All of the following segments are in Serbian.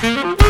Thank you.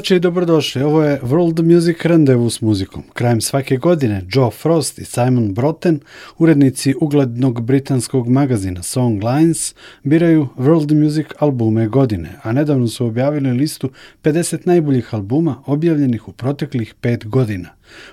veče i dobrodošli. Ovo je World Music Rendezvous s muzikom. Krajem svake godine Joe Frost i Simon Broten, urednici uglednog britanskog magazina Songlines, biraju World Music albume godine, a nedavno su objavili listu 50 najboljih albuma objavljenih u proteklih 5 godina.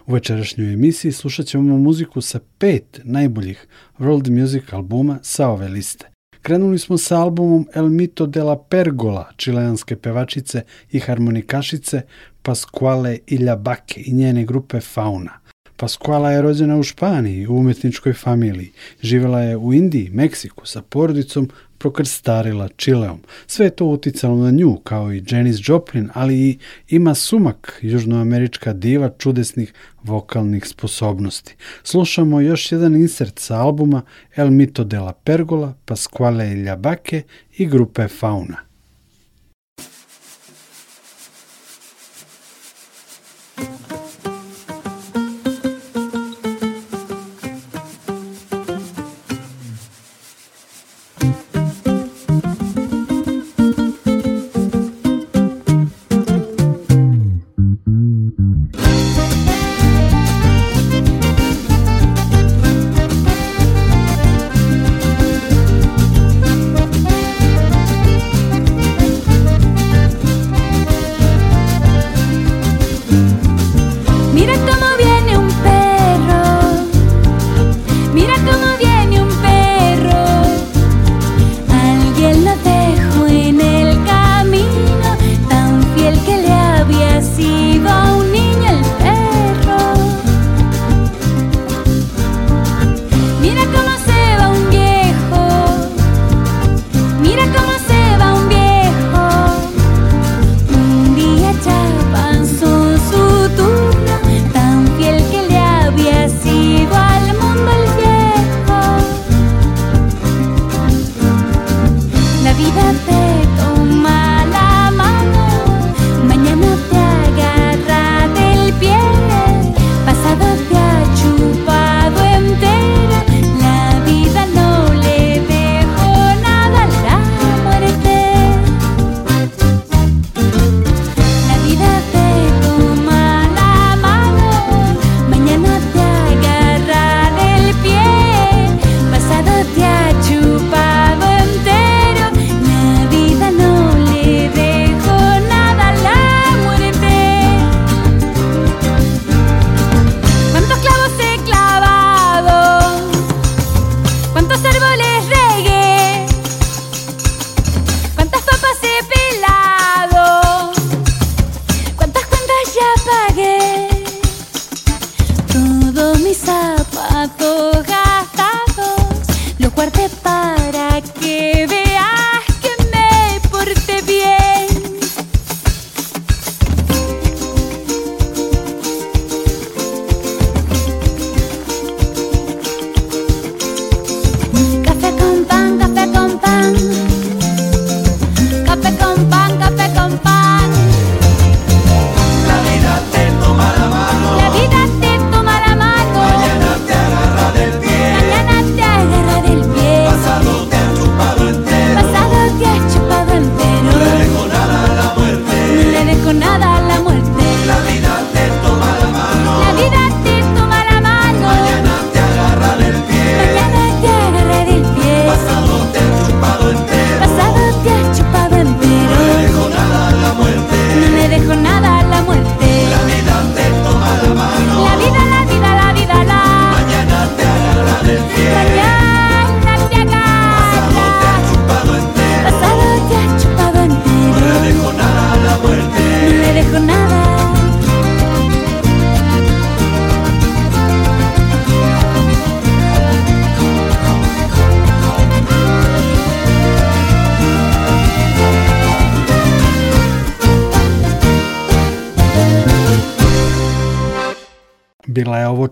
U večerašnjoj emisiji slušat ćemo muziku sa pet najboljih World Music albuma sa ove liste. Krenuli smo sa albumom El mito de la Pergola, čileanske pevačice i harmonikašice Pasquale Iljabake i njene grupe Fauna – Pasquala je rođena u Španiji, u umetničkoj familiji. Živela je u Indiji, Meksiku, sa porodicom prokrstarila Čileom. Sve je to uticalo na nju, kao i Janis Joplin, ali i ima sumak, južnoamerička diva čudesnih vokalnih sposobnosti. Slušamo još jedan insert sa albuma El mito de la pergola, Pasquale Ljabake i grupe Fauna.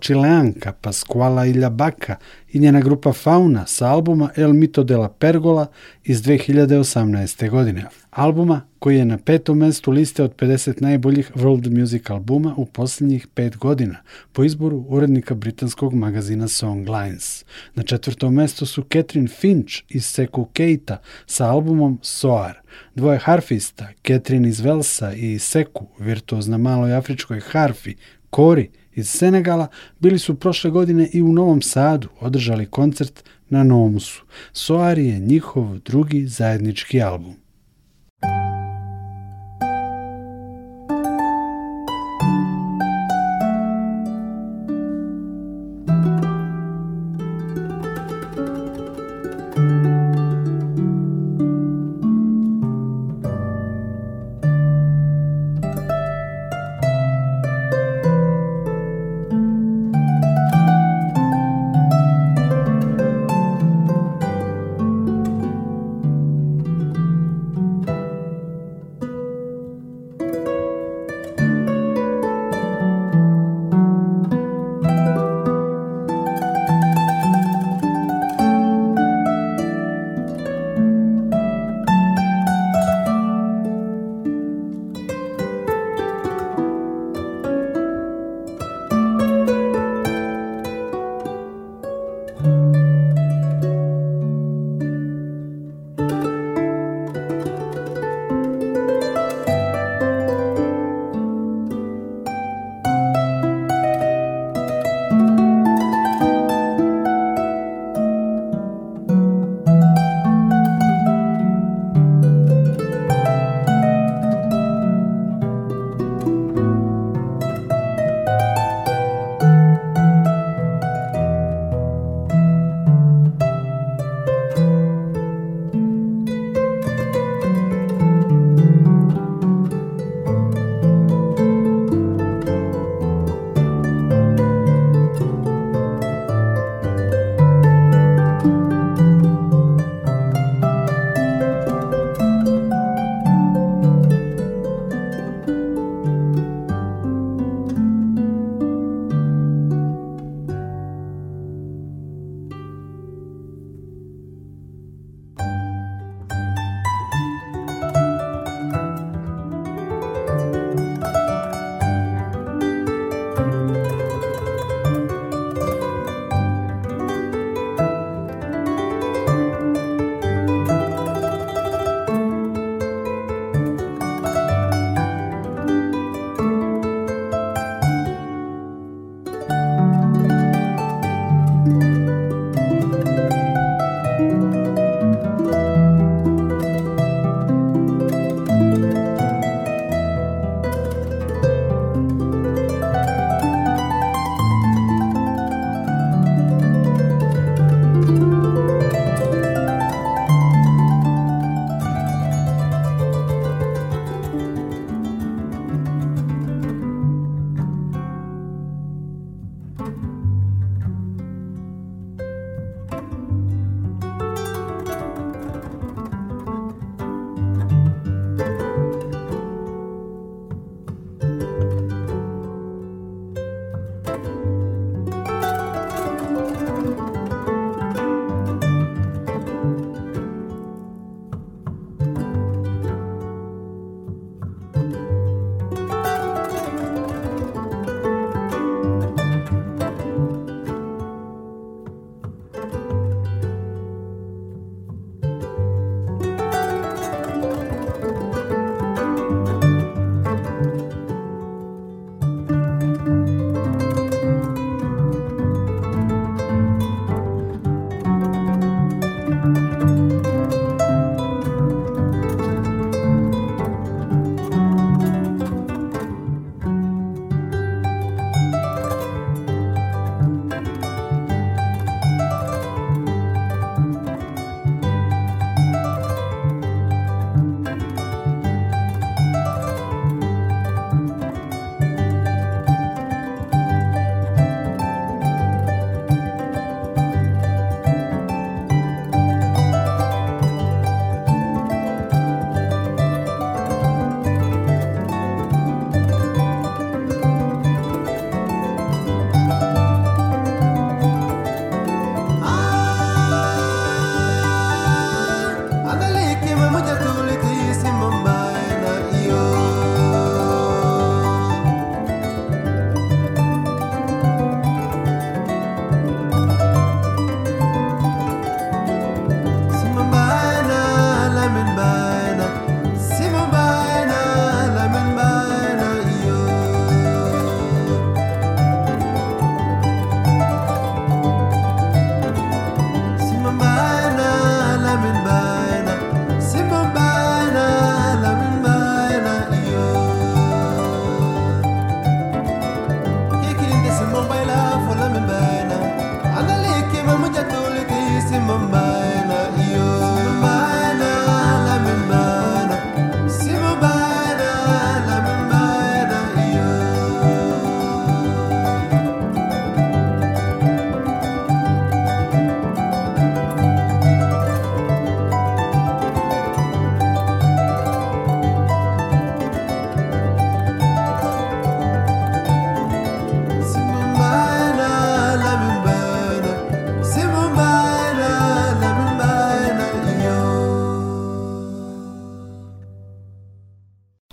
čileanka Pasquala Iljabaka i njena grupa Fauna sa albuma El Mito de la Pergola iz 2018. godine, albuma koji je na petom mestu liste od 50 najboljih world music albuma u posljednjih pet godina po izboru urednika britanskog magazina Songlines. Na četvrtom mestu su Catherine Finch iz Seku Keita sa albumom Soar, dvoje harfista, Catherine iz Velsa i Seku, virtuozna maloj afričkoj harfi, Kori, iz Senegala bili su prošle godine i u Novom Sadu održali koncert na Nomusu. Soari je njihov drugi zajednički album.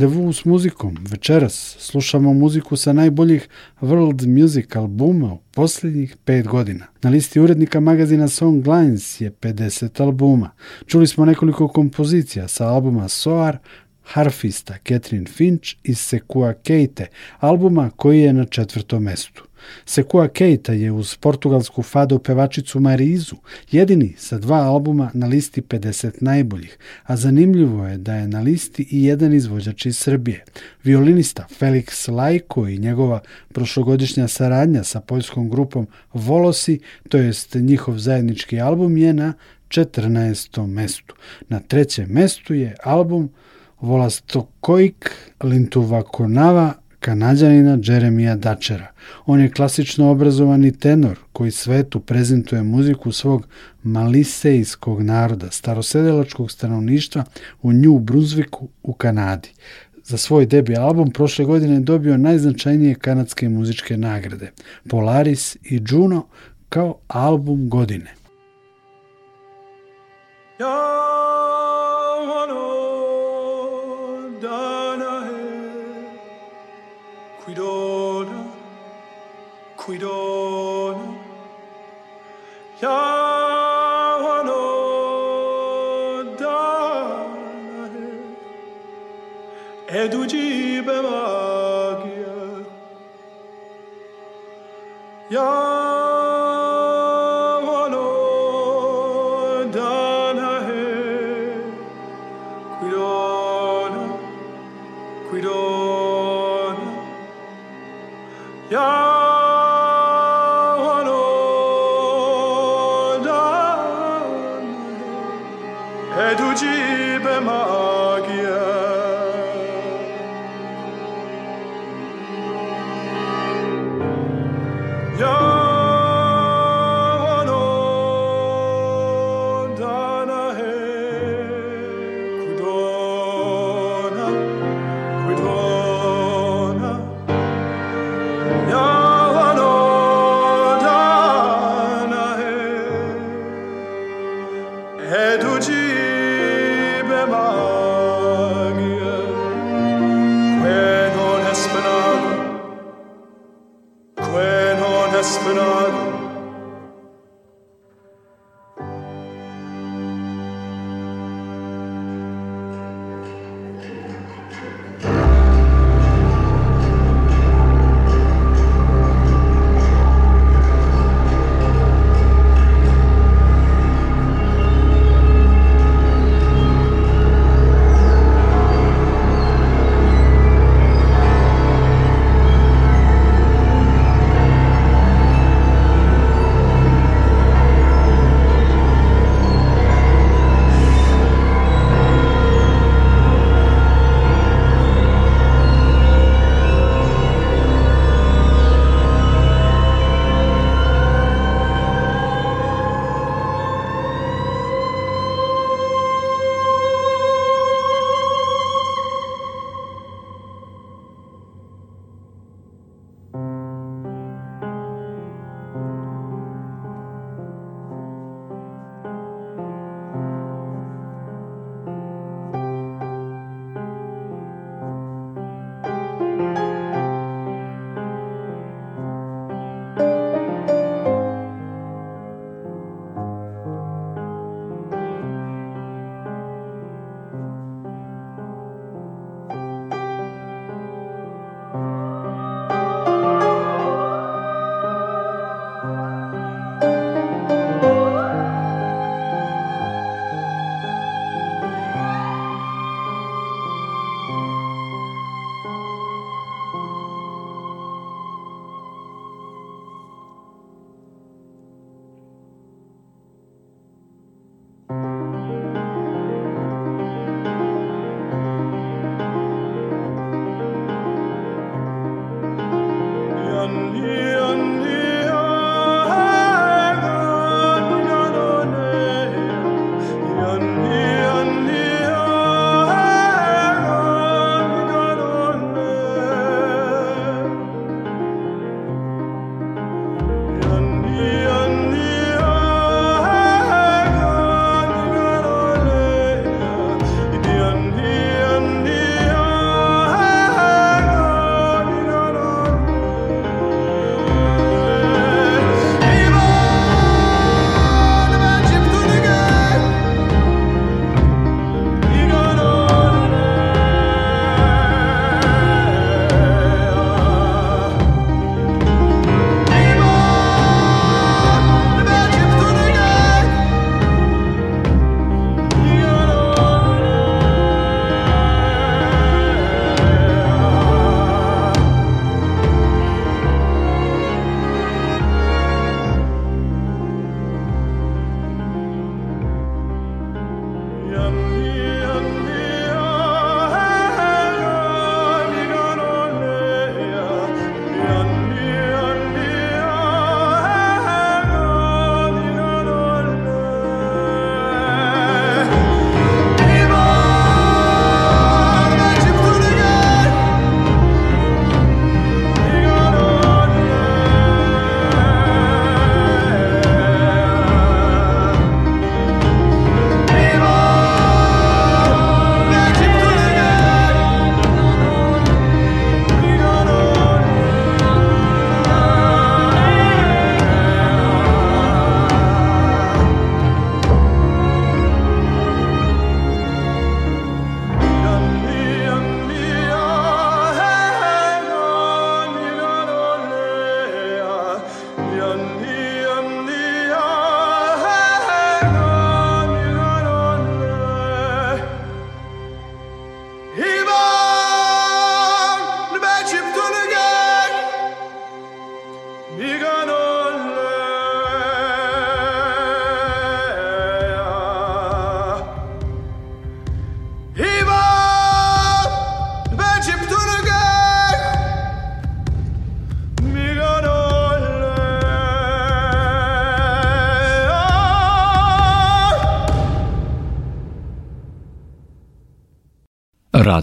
Randevu s muzikom. Večeras slušamo muziku sa najboljih World Music albuma u posljednjih pet godina. Na listi urednika magazina Songlines je 50 albuma. Čuli smo nekoliko kompozicija sa albuma Soar, harfista Catherine Finch i Sekua Keite, albuma koji je na četvrtom mestu. Sekua Keita je uz portugalsku fado pevačicu Marizu jedini sa dva albuma na listi 50 najboljih, a zanimljivo je da je na listi i jedan izvođač iz Srbije. Violinista Felix Lajko i njegova prošlogodišnja saradnja sa poljskom grupom Volosi, to jest njihov zajednički album, je na 14. mestu. Na trećem mestu je album Volastokojk Lintuvakonava kanadjanina Jeremija Dačera. On je klasično obrazovani tenor koji svetu prezentuje muziku svog malisejskog naroda, starosedelačkog stanovništva u New Brunswicku u Kanadi. Za svoj debi album prošle godine je dobio najznačajnije kanadske muzičke nagrade Polaris i Juno kao album godine. Ja! Quidono Yawano Danahe Edugibe Magia Yawano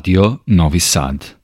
dio novi sad.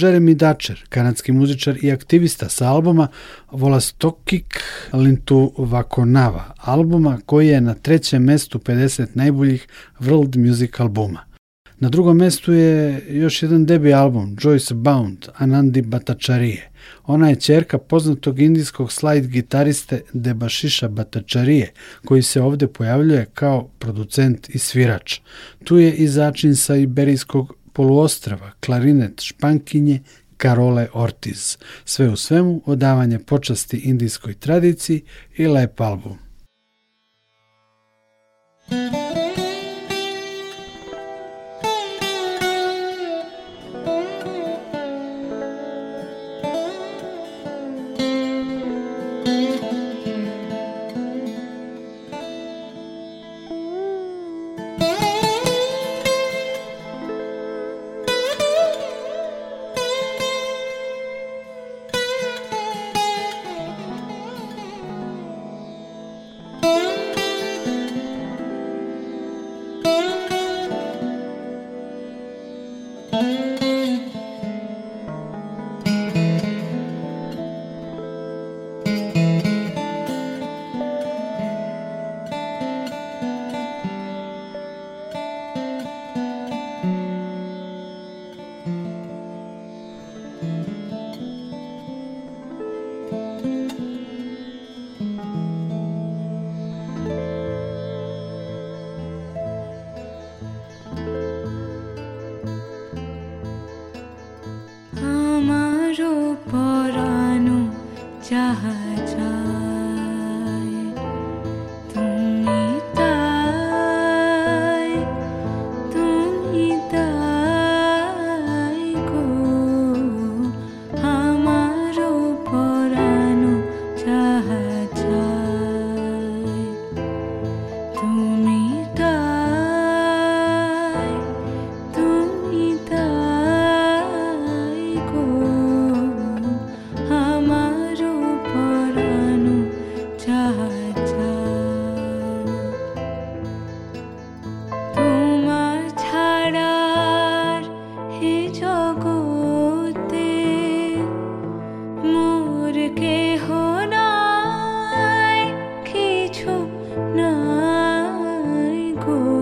Jeremy Dacher, kanadski muzičar i aktivista sa albuma Volastokik Lintu Vakonava, albuma koji je na trećem mestu 50 najboljih world music albuma. Na drugom mestu je još jedan debi album, Joyce Bound, Anandi Batačarije. Ona je čerka poznatog indijskog slide gitariste Debašiša Batačarije, koji se ovde pojavljuje kao producent i svirač. Tu je i začin sa iberijskog poluostrava, klarinet, špankinje, Karole Ortiz. Sve u svemu odavanje počasti indijskoj tradiciji i lep album. Thank you. 故。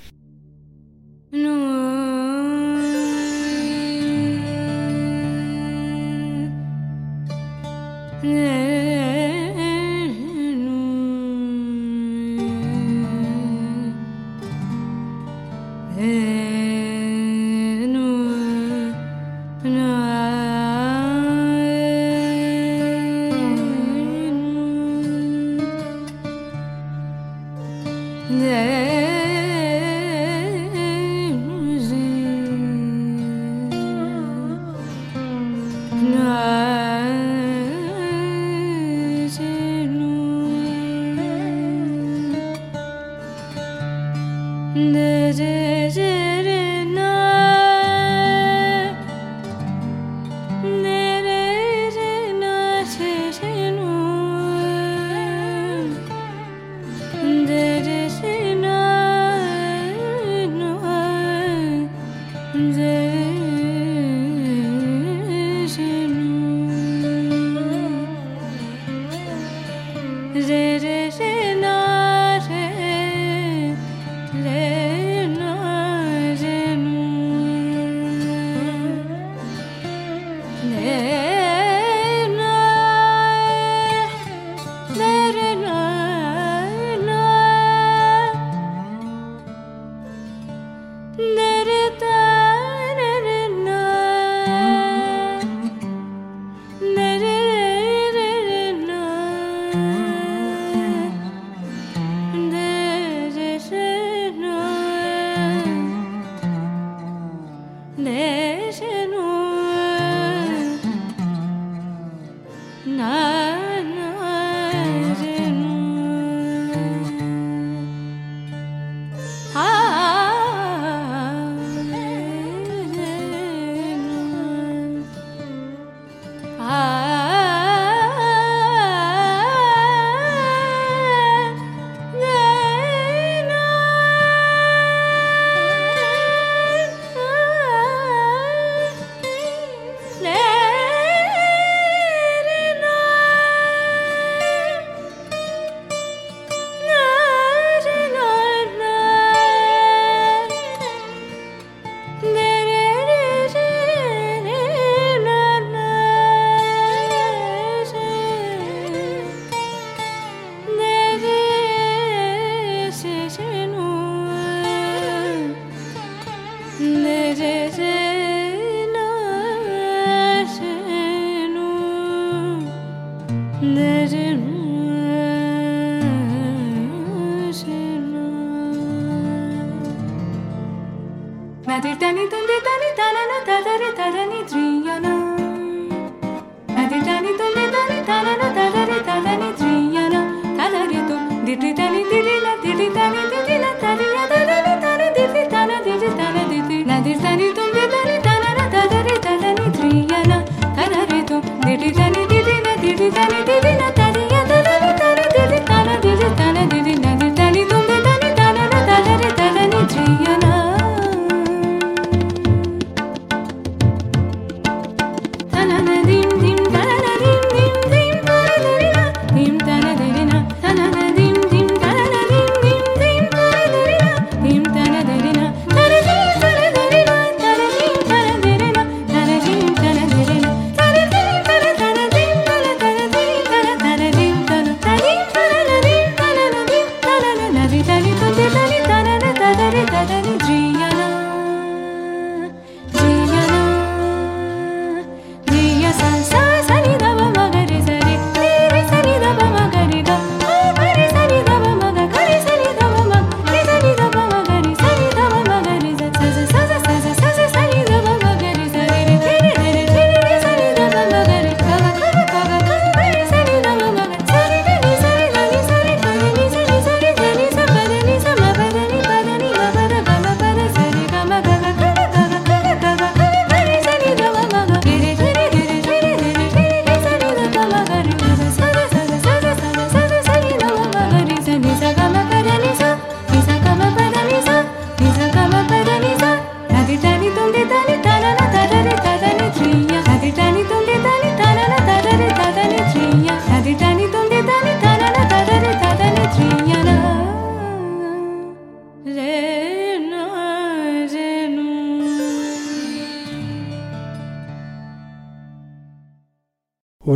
タルタルに dream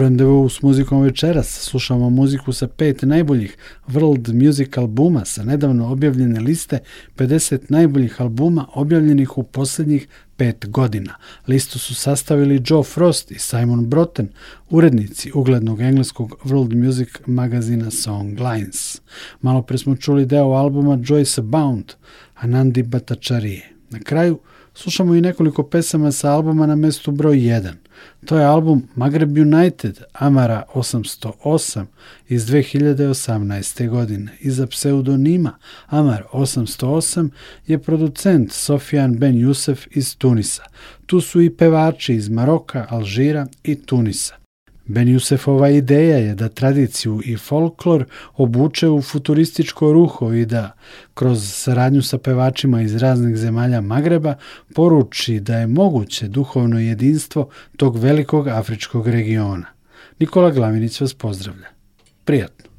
rendezvous s muzikom večeras slušamo muziku sa pet najboljih World Music albuma sa nedavno objavljene liste 50 najboljih albuma objavljenih u poslednjih pet godina. Listu su sastavili Joe Frost i Simon Broughton, urednici uglednog engleskog world music magazina Songlines. Malo pre smo čuli deo albuma Joyce Bound, a Nandi Batačarije. Na kraju – Slušamo i nekoliko pesama sa albuma na mestu broj 1. To je album Maghreb United Amara 808 iz 2018. godine. Iza pseudonima Amar 808 je producent Sofian Ben Youssef iz Tunisa. Tu su i pevači iz Maroka, Alžira i Tunisa. Ben Benjusefova ideja je da tradiciju i folklor obuče u futurističko ruho i da, kroz saradnju sa pevačima iz raznih zemalja Magreba, poruči da je moguće duhovno jedinstvo tog velikog afričkog regiona. Nikola Glavinić vas pozdravlja. Prijatno!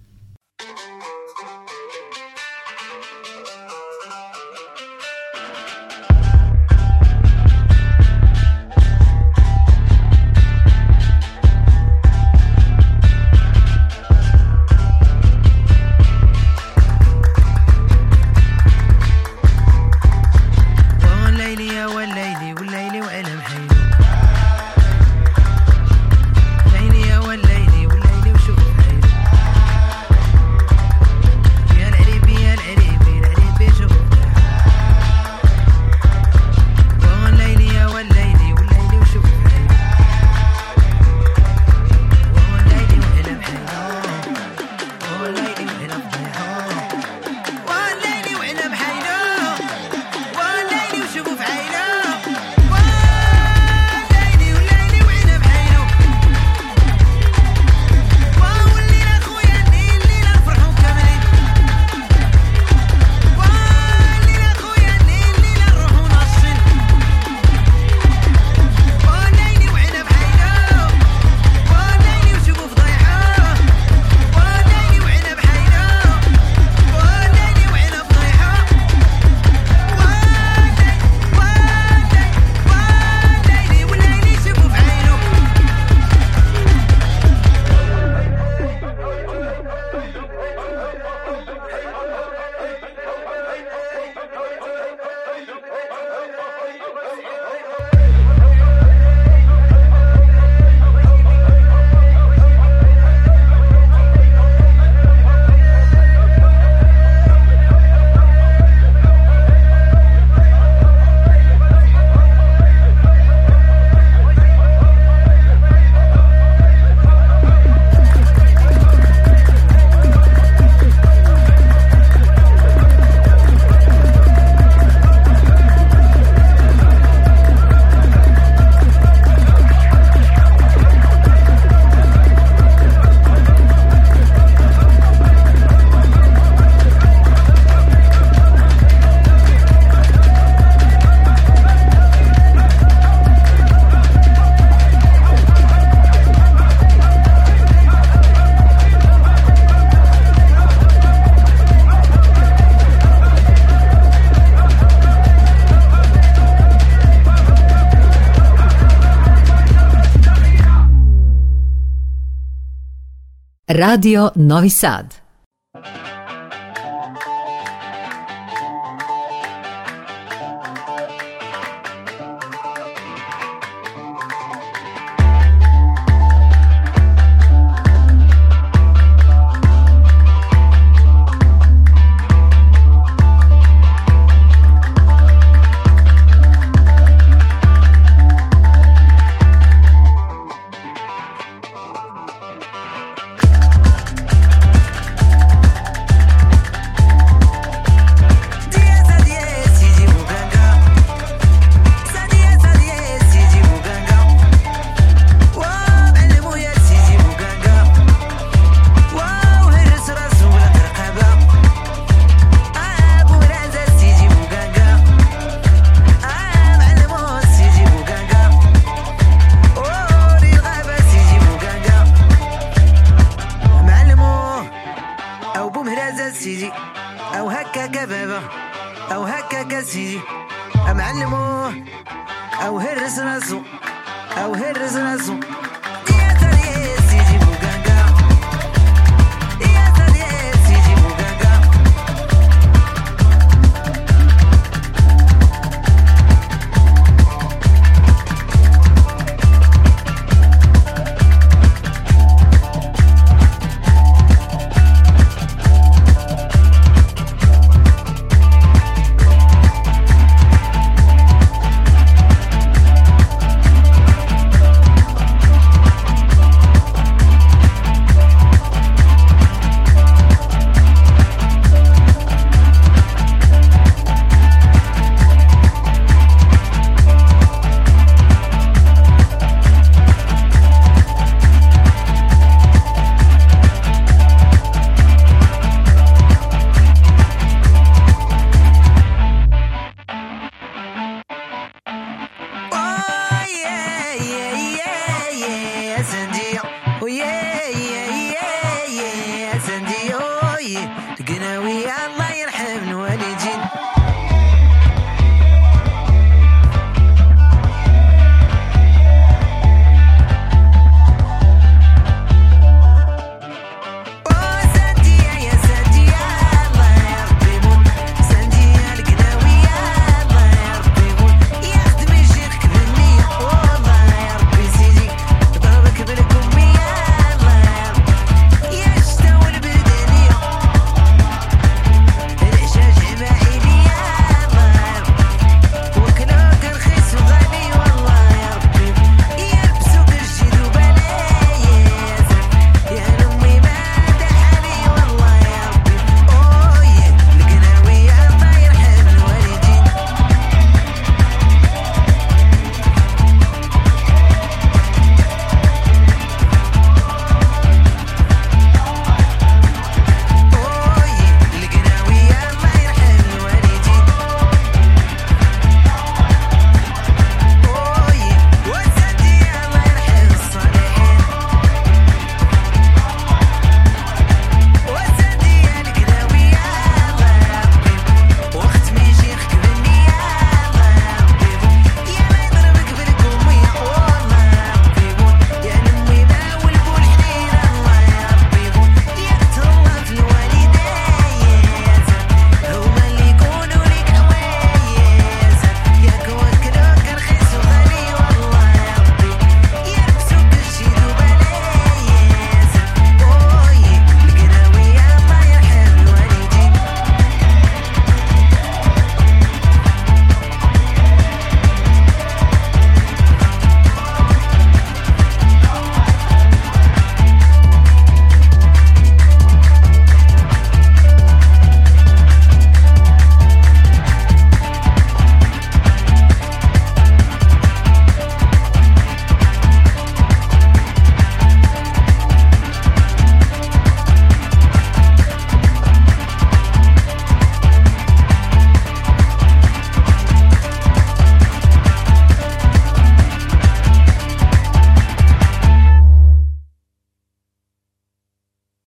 Radio Novi Sad.